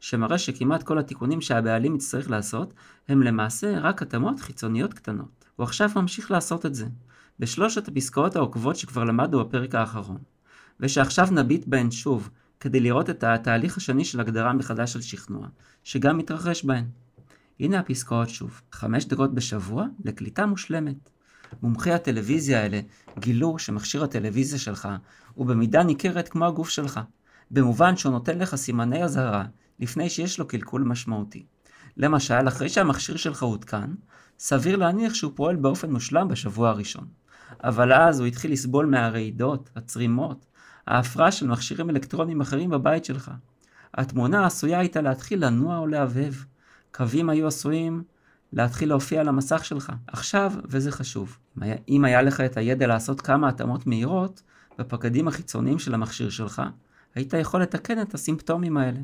שמראה שכמעט כל התיקונים שהבעלים יצטרך לעשות הם למעשה רק התאמות חיצוניות קטנות. הוא עכשיו ממשיך לעשות את זה, בשלושת הפסקאות העוקבות שכבר למדנו בפרק האחרון, ושעכשיו נביט בהן שוב, כדי לראות את התהליך השני של הגדרה מחדש של שכנוע, שגם מתרחש בהן. הנה הפסקאות שוב, חמש דקות בשבוע לקליטה מושלמת. מומחי הטלוויזיה האלה גילו שמכשיר הטלוויזיה שלך הוא במידה ניכרת כמו הגוף שלך, במובן שהוא נותן לך סימני אזהרה לפני שיש לו קלקול משמעותי. למשל, אחרי שהמכשיר שלך הותקן, סביר להניח שהוא פועל באופן מושלם בשבוע הראשון. אבל אז הוא התחיל לסבול מהרעידות, הצרימות, ההפרעה של מכשירים אלקטרוניים אחרים בבית שלך. התמונה עשויה הייתה להתחיל לנוע או להבהב. קווים היו עשויים להתחיל להופיע על המסך שלך. עכשיו, וזה חשוב, אם היה לך את הידע לעשות כמה התאמות מהירות בפקדים החיצוניים של המכשיר שלך, היית יכול לתקן את הסימפטומים האלה.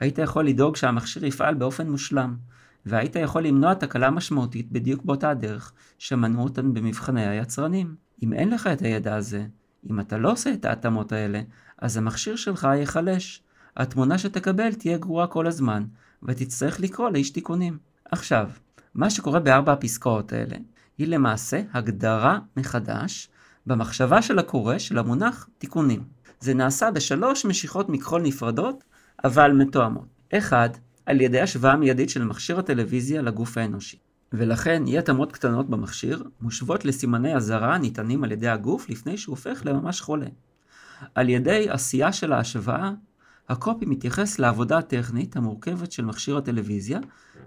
היית יכול לדאוג שהמכשיר יפעל באופן מושלם, והיית יכול למנוע תקלה משמעותית בדיוק באותה הדרך שמנעו אותן במבחני היצרנים. אם אין לך את הידע הזה, אם אתה לא עושה את ההתאמות האלה, אז המכשיר שלך ייחלש. התמונה שתקבל תהיה גרועה כל הזמן, ותצטרך לקרוא לאיש תיקונים. עכשיו, מה שקורה בארבע הפסקאות האלה, היא למעשה הגדרה מחדש במחשבה של הקורא של המונח תיקונים. זה נעשה בשלוש משיכות מכחול נפרדות, אבל מתואמות. אחד, על ידי השוואה מיידית של מכשיר הטלוויזיה לגוף האנושי. ולכן אי התאמות קטנות במכשיר מושוות לסימני אזהרה הניתנים על ידי הגוף לפני שהוא הופך לממש חולה. על ידי עשייה של ההשוואה, הקופי מתייחס לעבודה הטכנית המורכבת של מכשיר הטלוויזיה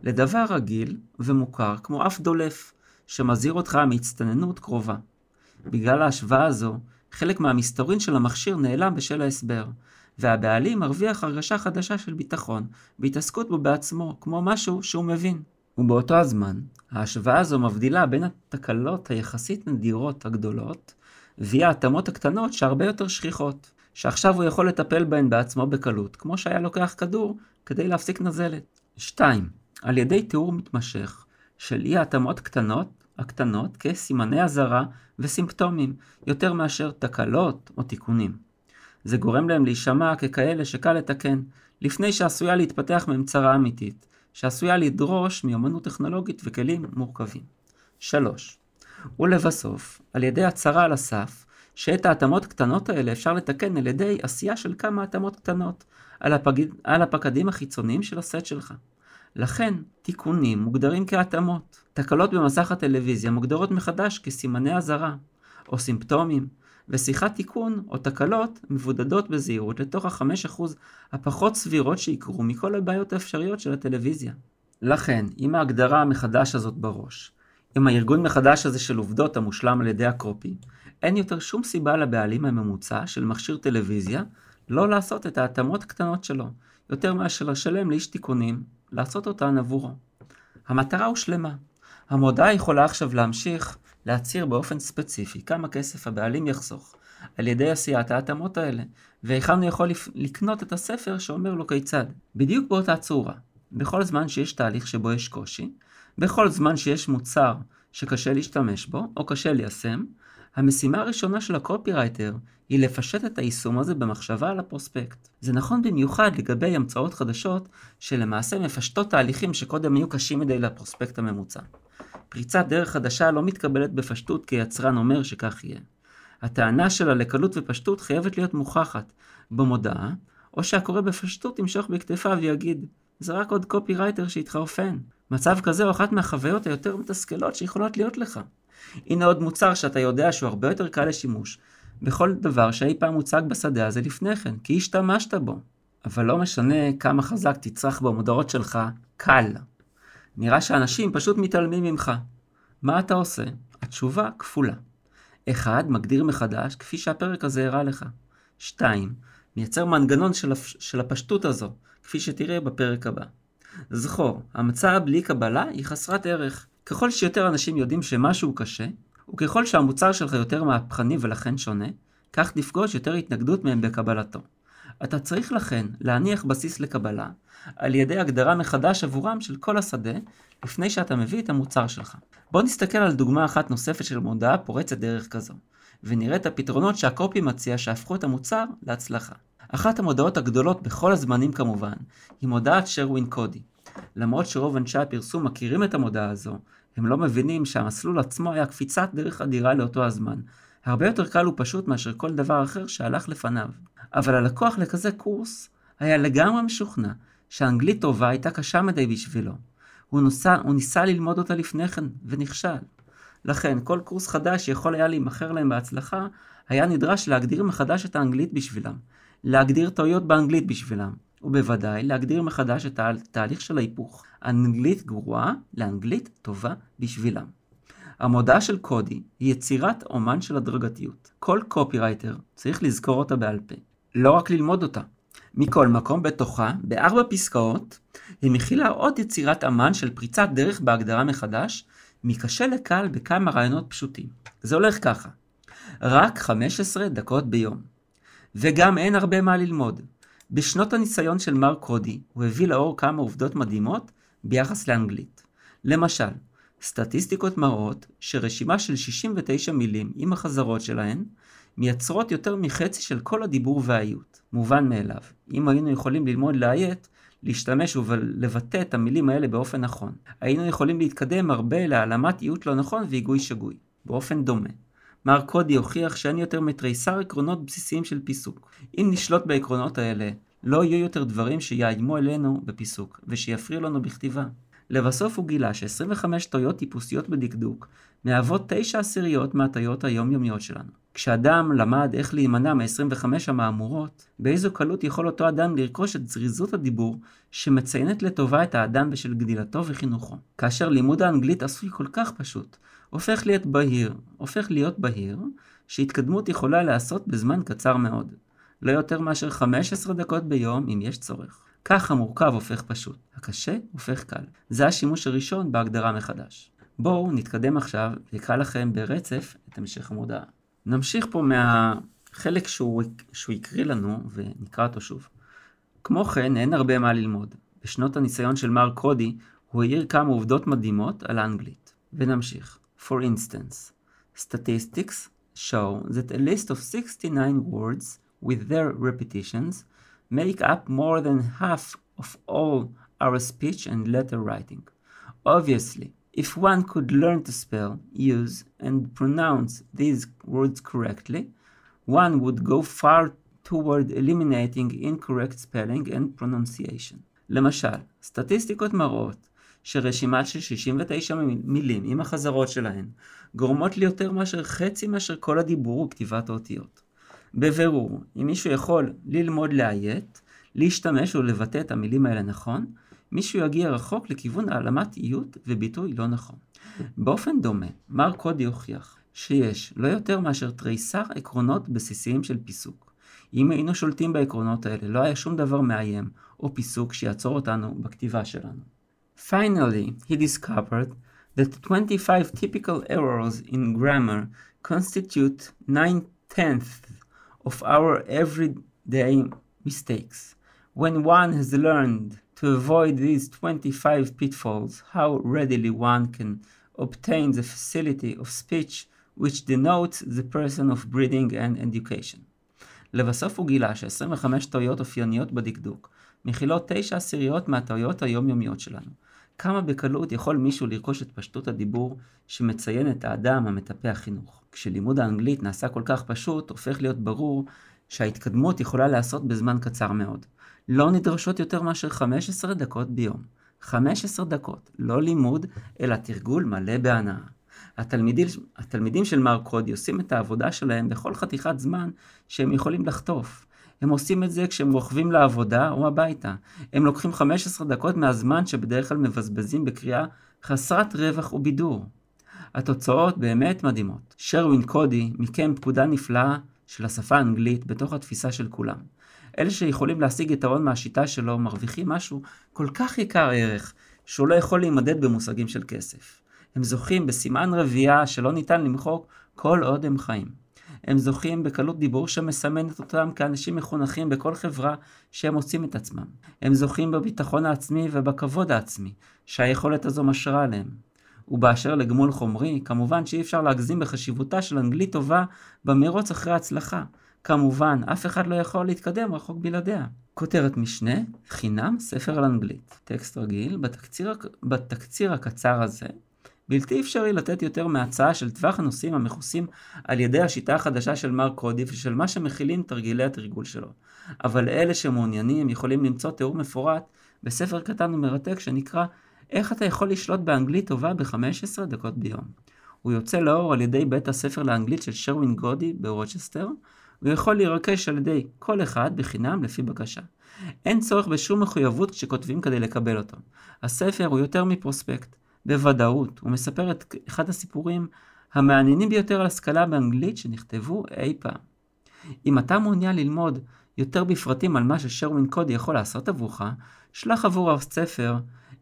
לדבר רגיל ומוכר כמו אף דולף, שמזהיר אותך מהצטננות קרובה. בגלל ההשוואה הזו, חלק מהמסתורין של המכשיר נעלם בשל ההסבר, והבעלים מרוויח הרגשה חדשה של ביטחון, בהתעסקות בו בעצמו, כמו משהו שהוא מבין. ובאותו הזמן, ההשוואה הזו מבדילה בין התקלות היחסית נדירות הגדולות, והיא ההתאמות הקטנות שהרבה יותר שכיחות, שעכשיו הוא יכול לטפל בהן בעצמו בקלות, כמו שהיה לוקח כדור כדי להפסיק נזלת. 2. על ידי תיאור מתמשך של אי ההתאמות קטנות, הקטנות כסימני אזהרה וסימפטומים, יותר מאשר תקלות או תיקונים. זה גורם להם להישמע ככאלה שקל לתקן, לפני שעשויה להתפתח מהם צרה אמיתית, שעשויה לדרוש מיומנות טכנולוגית וכלים מורכבים. 3. ולבסוף, על ידי הצהרה על הסף, שאת ההתאמות הקטנות האלה אפשר לתקן על ידי עשייה של כמה התאמות קטנות על, הפג... על הפקדים החיצוניים של הסט שלך. לכן, תיקונים מוגדרים כהתאמות. תקלות במסך הטלוויזיה מוגדרות מחדש כסימני אזהרה, או סימפטומים, ושיחת תיקון או תקלות מבודדות בזהירות לתוך ה-5% הפחות סבירות שיקרו מכל הבעיות האפשריות של הטלוויזיה. לכן, עם ההגדרה המחדש הזאת בראש, עם הארגון מחדש הזה של עובדות המושלם על ידי הקרופי, אין יותר שום סיבה לבעלים הממוצע של מכשיר טלוויזיה לא לעשות את ההתאמות הקטנות שלו, יותר מאשר לשלם לאיש תיקונים, לעשות אותן עבורו. המטרה הושלמה. המודעה יכולה עכשיו להמשיך להצהיר באופן ספציפי כמה כסף הבעלים יחסוך על ידי עשיית ההתאמות האלה, והיכן הוא יכול לקנות את הספר שאומר לו כיצד. בדיוק באותה צורה, בכל זמן שיש תהליך שבו יש קושי, בכל זמן שיש מוצר שקשה להשתמש בו או קשה ליישם, המשימה הראשונה של הקופירייטר היא לפשט את היישום הזה במחשבה על הפרוספקט. זה נכון במיוחד לגבי המצאות חדשות שלמעשה מפשטות תהליכים שקודם היו קשים מדי לפרוספקט הממוצע. פריצת דרך חדשה לא מתקבלת בפשטות כי יצרן אומר שכך יהיה. הטענה שלה לקלות ופשטות חייבת להיות מוכחת במודעה, או שהקורא בפשטות ימשוך בכתפיו ויגיד, זה רק עוד קופירייטר שהתחרפן. מצב כזה הוא אחת מהחוויות היותר מתסכלות שיכולות להיות לך. הנה עוד מוצר שאתה יודע שהוא הרבה יותר קל לשימוש, בכל דבר שאי פעם הוצג בשדה הזה לפני כן, כי השתמשת בו. אבל לא משנה כמה חזק תצרח במודעות שלך, קל. נראה שאנשים פשוט מתעלמים ממך. מה אתה עושה? התשובה כפולה. 1. מגדיר מחדש, כפי שהפרק הזה הראה לך. 2. מייצר מנגנון של, הפ... של הפשטות הזו, כפי שתראה בפרק הבא. זכור, המצאה בלי קבלה היא חסרת ערך. ככל שיותר אנשים יודעים שמשהו קשה, וככל שהמוצר שלך יותר מהפכני ולכן שונה, כך תפגוש יותר התנגדות מהם בקבלתו. אתה צריך לכן להניח בסיס לקבלה, על ידי הגדרה מחדש עבורם של כל השדה, לפני שאתה מביא את המוצר שלך. בוא נסתכל על דוגמה אחת נוספת של מודעה פורצת דרך כזו, ונראה את הפתרונות שהקופי מציע שהפכו את המוצר להצלחה. אחת המודעות הגדולות בכל הזמנים כמובן, היא מודעת שרווין קודי. למרות שרוב אנשי הפרסום מכירים את המודעה הזו, הם לא מבינים שהמסלול עצמו היה קפיצת דרך אדירה לאותו הזמן. הרבה יותר קל ופשוט מאשר כל דבר אחר שהלך לפניו. אבל הלקוח לכזה קורס היה לגמרי משוכנע שאנגלית טובה הייתה קשה מדי בשבילו. הוא, נוסע, הוא ניסה ללמוד אותה לפני כן, ונכשל. לכן, כל קורס חדש שיכול היה להימכר להם בהצלחה, היה נדרש להגדיר מחדש את האנגלית בשבילם, להגדיר טעויות באנגלית בשבילם, ובוודאי להגדיר מחדש את התהליך של ההיפוך, אנגלית גרועה לאנגלית טובה בשבילם. המודעה של קודי היא יצירת אומן של הדרגתיות. כל קופירייטר צריך לזכור אותה בעל פה, לא רק ללמוד אותה. מכל מקום בתוכה, בארבע פסקאות, היא מכילה עוד יצירת אמן של פריצת דרך בהגדרה מחדש, מקשה לקל בכמה רעיונות פשוטים. זה הולך ככה, רק 15 דקות ביום. וגם אין הרבה מה ללמוד. בשנות הניסיון של מר קודי, הוא הביא לאור כמה עובדות מדהימות ביחס לאנגלית. למשל, סטטיסטיקות מראות שרשימה של 69 מילים עם החזרות שלהן מייצרות יותר מחצי של כל הדיבור והאיות. מובן מאליו. אם היינו יכולים ללמוד לאיית, להשתמש ולבטא את המילים האלה באופן נכון, היינו יכולים להתקדם הרבה להעלמת איות לא נכון והיגוי שגוי. באופן דומה. מר קודי הוכיח שאין יותר מתריסר עקרונות בסיסיים של פיסוק. אם נשלוט בעקרונות האלה, לא יהיו יותר דברים שיאיימו אלינו בפיסוק, ושיפריעו לנו בכתיבה. לבסוף הוא גילה ש-25 טעויות טיפוסיות בדקדוק מהוות 9 עשיריות מהטעויות היומיומיות שלנו. כשאדם למד איך להימנע מ-25 המהמורות, באיזו קלות יכול אותו אדם לרכוש את זריזות הדיבור שמציינת לטובה את האדם בשל גדילתו וחינוכו. כאשר לימוד האנגלית עשוי כל כך פשוט, הופך להיות בהיר, הופך להיות בהיר, שהתקדמות יכולה להיעשות בזמן קצר מאוד. לא יותר מאשר 15 דקות ביום אם יש צורך. כך המורכב הופך פשוט, הקשה הופך קל. זה השימוש הראשון בהגדרה מחדש. בואו נתקדם עכשיו ואקרא לכם ברצף את המשך המודעה. נמשיך פה מהחלק שהוא, שהוא הקריא לנו ונקרא אותו שוב. כמו כן, אין הרבה מה ללמוד. בשנות הניסיון של מר קודי, הוא העיר כמה עובדות מדהימות על האנגלית. ונמשיך. For instance, statistics show that a list of 69 words with their repetitions make up more than half of all our speech and letter writing. Obviously, if one could learn to spell, use, and pronounce these words correctly, one would go far toward eliminating incorrect spelling and pronunciation. למשל, סטטיסטיקות מראות שרשימה של 69 מילים עם החזרות שלהן גורמות לי יותר מאשר חצי מאשר כל הדיבור וכתיבת האותיות. בבירור, אם מישהו יכול ללמוד לאיית, להשתמש ולבטא את המילים האלה נכון, מישהו יגיע רחוק לכיוון העלמת איות וביטוי לא נכון. באופן דומה, מר קודי הוכיח שיש לא יותר מאשר תריסר עקרונות בסיסיים של פיסוק. אם היינו שולטים בעקרונות האלה, לא היה שום דבר מאיים או פיסוק שיעצור אותנו בכתיבה שלנו. Finally, he discovered that 25 typical errors in grammar constitute 9 tenths of our everyday mistakes. When one has learned to avoid these 25 pitfalls, how readily one can obtain the facility of speech which denotes the person of breeding and education. לבסוף הוא גילה ש-25 טעויות אופייניות בדקדוק מכילות 9 עשיריות מהטעויות היומיומיות שלנו. כמה בקלות יכול מישהו לרכוש את פשטות הדיבור שמציין את האדם המטפח חינוך. כשלימוד האנגלית נעשה כל כך פשוט, הופך להיות ברור שההתקדמות יכולה להיעשות בזמן קצר מאוד. לא נדרשות יותר מאשר 15 דקות ביום. 15 דקות, לא לימוד, אלא תרגול מלא בהנאה. התלמידים, התלמידים של מר קודי עושים את העבודה שלהם בכל חתיכת זמן שהם יכולים לחטוף. הם עושים את זה כשהם רוכבים לעבודה או הביתה. הם לוקחים 15 דקות מהזמן שבדרך כלל מבזבזים בקריאה חסרת רווח ובידור. התוצאות באמת מדהימות. שרווין קודי מיקם פקודה נפלאה של השפה האנגלית בתוך התפיסה של כולם. אלה שיכולים להשיג יתרון מהשיטה שלו מרוויחים משהו כל כך יקר ערך, שהוא לא יכול להימדד במושגים של כסף. הם זוכים בסימן רבייה שלא ניתן למחוק כל עוד הם חיים. הם זוכים בקלות דיבור שמסמנת אותם כאנשים מחונכים בכל חברה שהם מוצאים את עצמם. הם זוכים בביטחון העצמי ובכבוד העצמי, שהיכולת הזו משרה עליהם. ובאשר לגמול חומרי, כמובן שאי אפשר להגזים בחשיבותה של אנגלית טובה במרוץ אחרי הצלחה. כמובן, אף אחד לא יכול להתקדם רחוק בלעדיה. כותרת משנה, חינם ספר על אנגלית. טקסט רגיל, בתקציר, בתקציר הקצר הזה, בלתי אפשרי לתת יותר מהצעה של טווח הנושאים המכוסים על ידי השיטה החדשה של מר קודי ושל מה שמכילים תרגילי התרגול שלו. אבל אלה שמעוניינים יכולים למצוא תיאור מפורט בספר קטן ומרתק שנקרא איך אתה יכול לשלוט באנגלית טובה ב-15 דקות ביום. הוא יוצא לאור על ידי בית הספר לאנגלית של שרווין גודי ברוצ'סטר, הוא יכול להירכש על ידי כל אחד בחינם לפי בקשה. אין צורך בשום מחויבות כשכותבים כדי לקבל אותו. הספר הוא יותר מפרוספקט. בוודאות, הוא מספר את אחד הסיפורים המעניינים ביותר על השכלה באנגלית שנכתבו אי פעם. אם אתה מעוניין ללמוד יותר בפרטים על מה ששרווין קודי יכול לעשות עבורך, שלח עבור הספר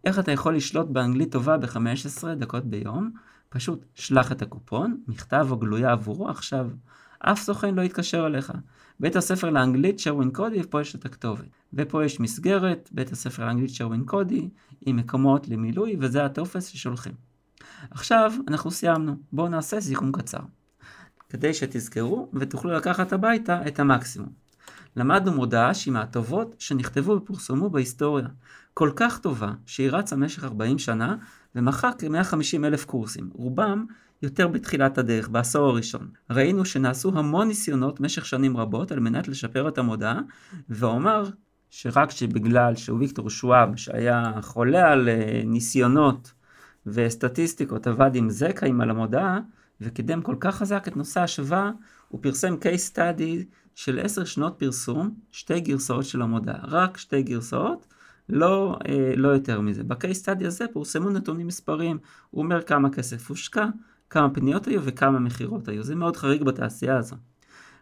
איך אתה יכול לשלוט באנגלית טובה ב-15 דקות ביום, פשוט שלח את הקופון, מכתב או גלויה עבורו עכשיו. אף סוכן לא יתקשר אליך. בית הספר לאנגלית שרווין קודי, ופה יש את הכתובת. ופה יש מסגרת, בית הספר לאנגלית שרווין קודי, עם מקומות למילוי, וזה הטופס ששולחים. עכשיו אנחנו סיימנו, בואו נעשה סיכום קצר. כדי שתזכרו ותוכלו לקחת הביתה את המקסימום. למדנו מודעה שהיא מהטובות שנכתבו ופורסמו בהיסטוריה. כל כך טובה שהיא רצה במשך 40 שנה ומכרה כ-150 אלף קורסים, רובם יותר בתחילת הדרך, בעשור הראשון. ראינו שנעשו המון ניסיונות במשך שנים רבות על מנת לשפר את המודעה, ואומר שרק שבגלל שהוא ויקטור שוואב, שהיה חולה על אה, ניסיונות וסטטיסטיקות, עבד עם זקאים על המודעה, וקידם כל כך חזק את נושא ההשוואה, הוא פרסם case study של עשר שנות פרסום, שתי גרסאות של המודעה, רק שתי גרסאות, לא, אה, לא יותר מזה. בקייס סטאדי הזה פורסמו נתונים מספריים, הוא אומר כמה כסף הושקע, כמה פניות היו וכמה מכירות היו, זה מאוד חריג בתעשייה הזו.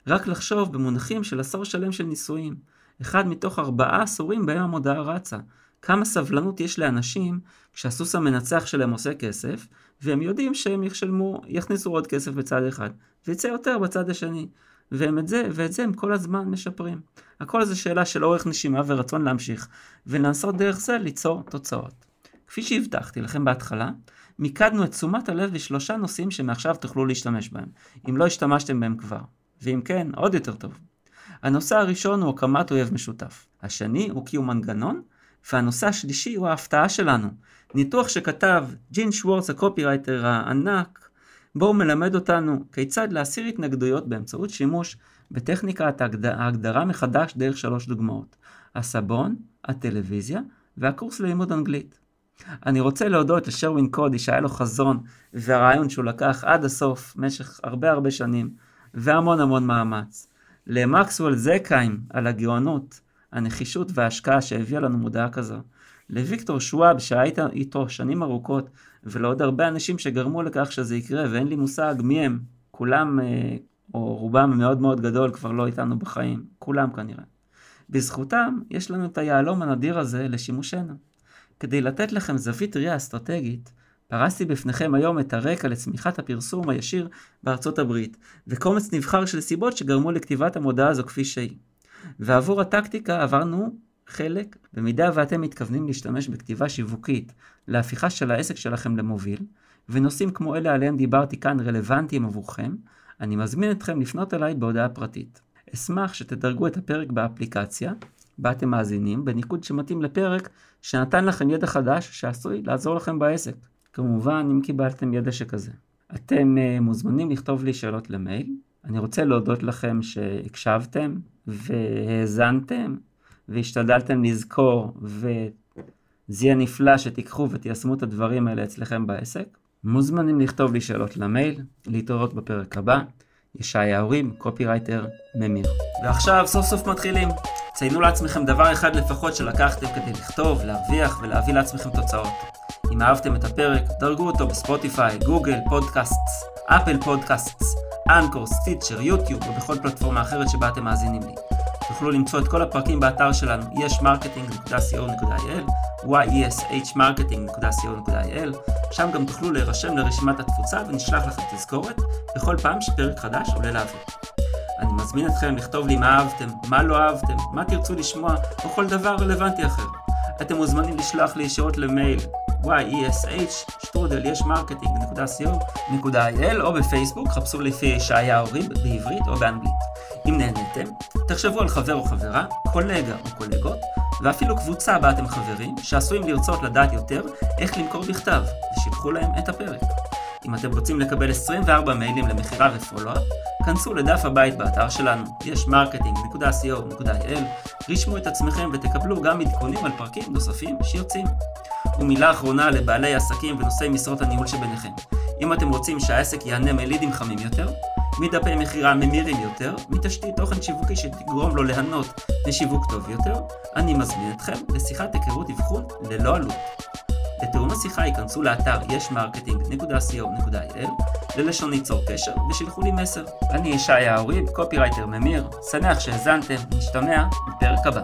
רק לחשוב במונחים של עשור שלם של ניסויים, אחד מתוך ארבעה עשורים בהם המודעה רצה. כמה סבלנות יש לאנשים כשהסוס המנצח שלהם עושה כסף, והם יודעים שהם ישלמו, יכניסו עוד כסף בצד אחד, ויצא יותר בצד השני. והם את זה, ואת זה הם כל הזמן משפרים. הכל זה שאלה של אורך נשימה ורצון להמשיך, ולנסות דרך זה ליצור תוצאות. כפי שהבטחתי לכם בהתחלה, מיקדנו את תשומת הלב בשלושה נושאים שמעכשיו תוכלו להשתמש בהם, אם לא השתמשתם בהם כבר. ואם כן, עוד יותר טוב. הנושא הראשון הוא הקמת אויב משותף. השני הוא קיום מנגנון, והנושא השלישי הוא ההפתעה שלנו. ניתוח שכתב ג'ין שוורץ הקופירייטר הענק, בו הוא מלמד אותנו כיצד להסיר התנגדויות באמצעות שימוש בטכניקת ההגדרה מחדש דרך שלוש דוגמאות. הסבון, הטלוויזיה והקורס ללימוד אנגלית. אני רוצה להודות לשרווין קודי שהיה לו חזון והרעיון שהוא לקח עד הסוף במשך הרבה הרבה שנים והמון המון מאמץ. למקסוול זקיים על הגאונות, הנחישות וההשקעה שהביאה לנו מודעה כזו. לוויקטור שוואב שהיית איתו שנים ארוכות ולעוד הרבה אנשים שגרמו לכך שזה יקרה ואין לי מושג מי הם. כולם אה, או רובם מאוד מאוד גדול כבר לא איתנו בחיים. כולם כנראה. בזכותם יש לנו את היהלום הנדיר הזה לשימושנו. כדי לתת לכם זווית ראייה אסטרטגית, פרסתי בפניכם היום את הרקע לצמיחת הפרסום הישיר בארצות הברית, וקומץ נבחר של סיבות שגרמו לכתיבת המודעה הזו כפי שהיא. ועבור הטקטיקה עברנו חלק, במידה ואתם מתכוונים להשתמש בכתיבה שיווקית להפיכה של העסק שלכם למוביל, ונושאים כמו אלה עליהם דיברתי כאן רלוונטיים עבורכם, אני מזמין אתכם לפנות אליי בהודעה פרטית. אשמח שתדרגו את הפרק באפליקציה, בה אתם מאזינים, בניקוד שמתאים לפרק שנתן לכם ידע חדש שעשוי לעזור לכם בעסק. כמובן, אם קיבלתם ידע שכזה. אתם uh, מוזמנים לכתוב לי שאלות למייל. אני רוצה להודות לכם שהקשבתם והאזנתם והשתדלתם לזכור וזה יהיה נפלא שתיקחו ותיישמו את הדברים האלה אצלכם בעסק. מוזמנים לכתוב לי שאלות למייל, להתראות בפרק הבא. ישי ההורים, קופירייטר, ממיר. ועכשיו סוף סוף מתחילים. ציינו לעצמכם דבר אחד לפחות שלקחתם כדי לכתוב, להרוויח ולהביא לעצמכם תוצאות. אם אהבתם את הפרק, דרגו אותו בספוטיפיי, Google Podcasts, Apple Podcasts, אנקור, סטיצ'ר, יוטיוב ובכל פלטפורמה אחרת שבה אתם מאזינים לי. תוכלו למצוא את כל הפרקים באתר שלנו yeshmarketing.co.il yeshmarketing.co.il שם גם תוכלו להירשם לרשימת התפוצה ונשלח לכם תזכורת בכל פעם שפרק חדש עולה לאוויר. אני מזמין אתכם לכתוב לי מה אהבתם, מה לא אהבתם, מה תרצו לשמוע או כל דבר רלוונטי אחר. אתם מוזמנים לשלוח לי ישירות למייל yesh.strudel.co.il או בפייסבוק, חפשו לפי ישעיה ריב בעברית או באנגלית. אם נהניתם, תחשבו על חבר או חברה, קולגה או קולגות, ואפילו קבוצה בה אתם חברים, שעשויים לרצות לדעת יותר איך למכור בכתב, ושילחו להם את הפרק. אם אתם רוצים לקבל 24 מיילים למכירה ו follow-up, כנסו לדף הבית באתר שלנו, yeshmarketing.co.il, רשמו את עצמכם ותקבלו גם עדכונים על פרקים נוספים שיוצאים. ומילה אחרונה לבעלי עסקים ונושאי משרות הניהול שביניכם. אם אתם רוצים שהעסק ייהנה מלידים חמים יותר, מדפי מכירה ממירים יותר, מתשתית תוכן שיווקי שתגרום לו ליהנות משיווק טוב יותר, אני מזמין אתכם לשיחת היכרות אבחון ללא עלות. לתיאום השיחה היכנסו לאתר yeshmarketing.co.il ללשון ליצור קשר ושילחו לי מסר. אני ישעיהו ריב, קופירייטר ממיר, שמח שהאזנתם, נשתמע בפרק הבא.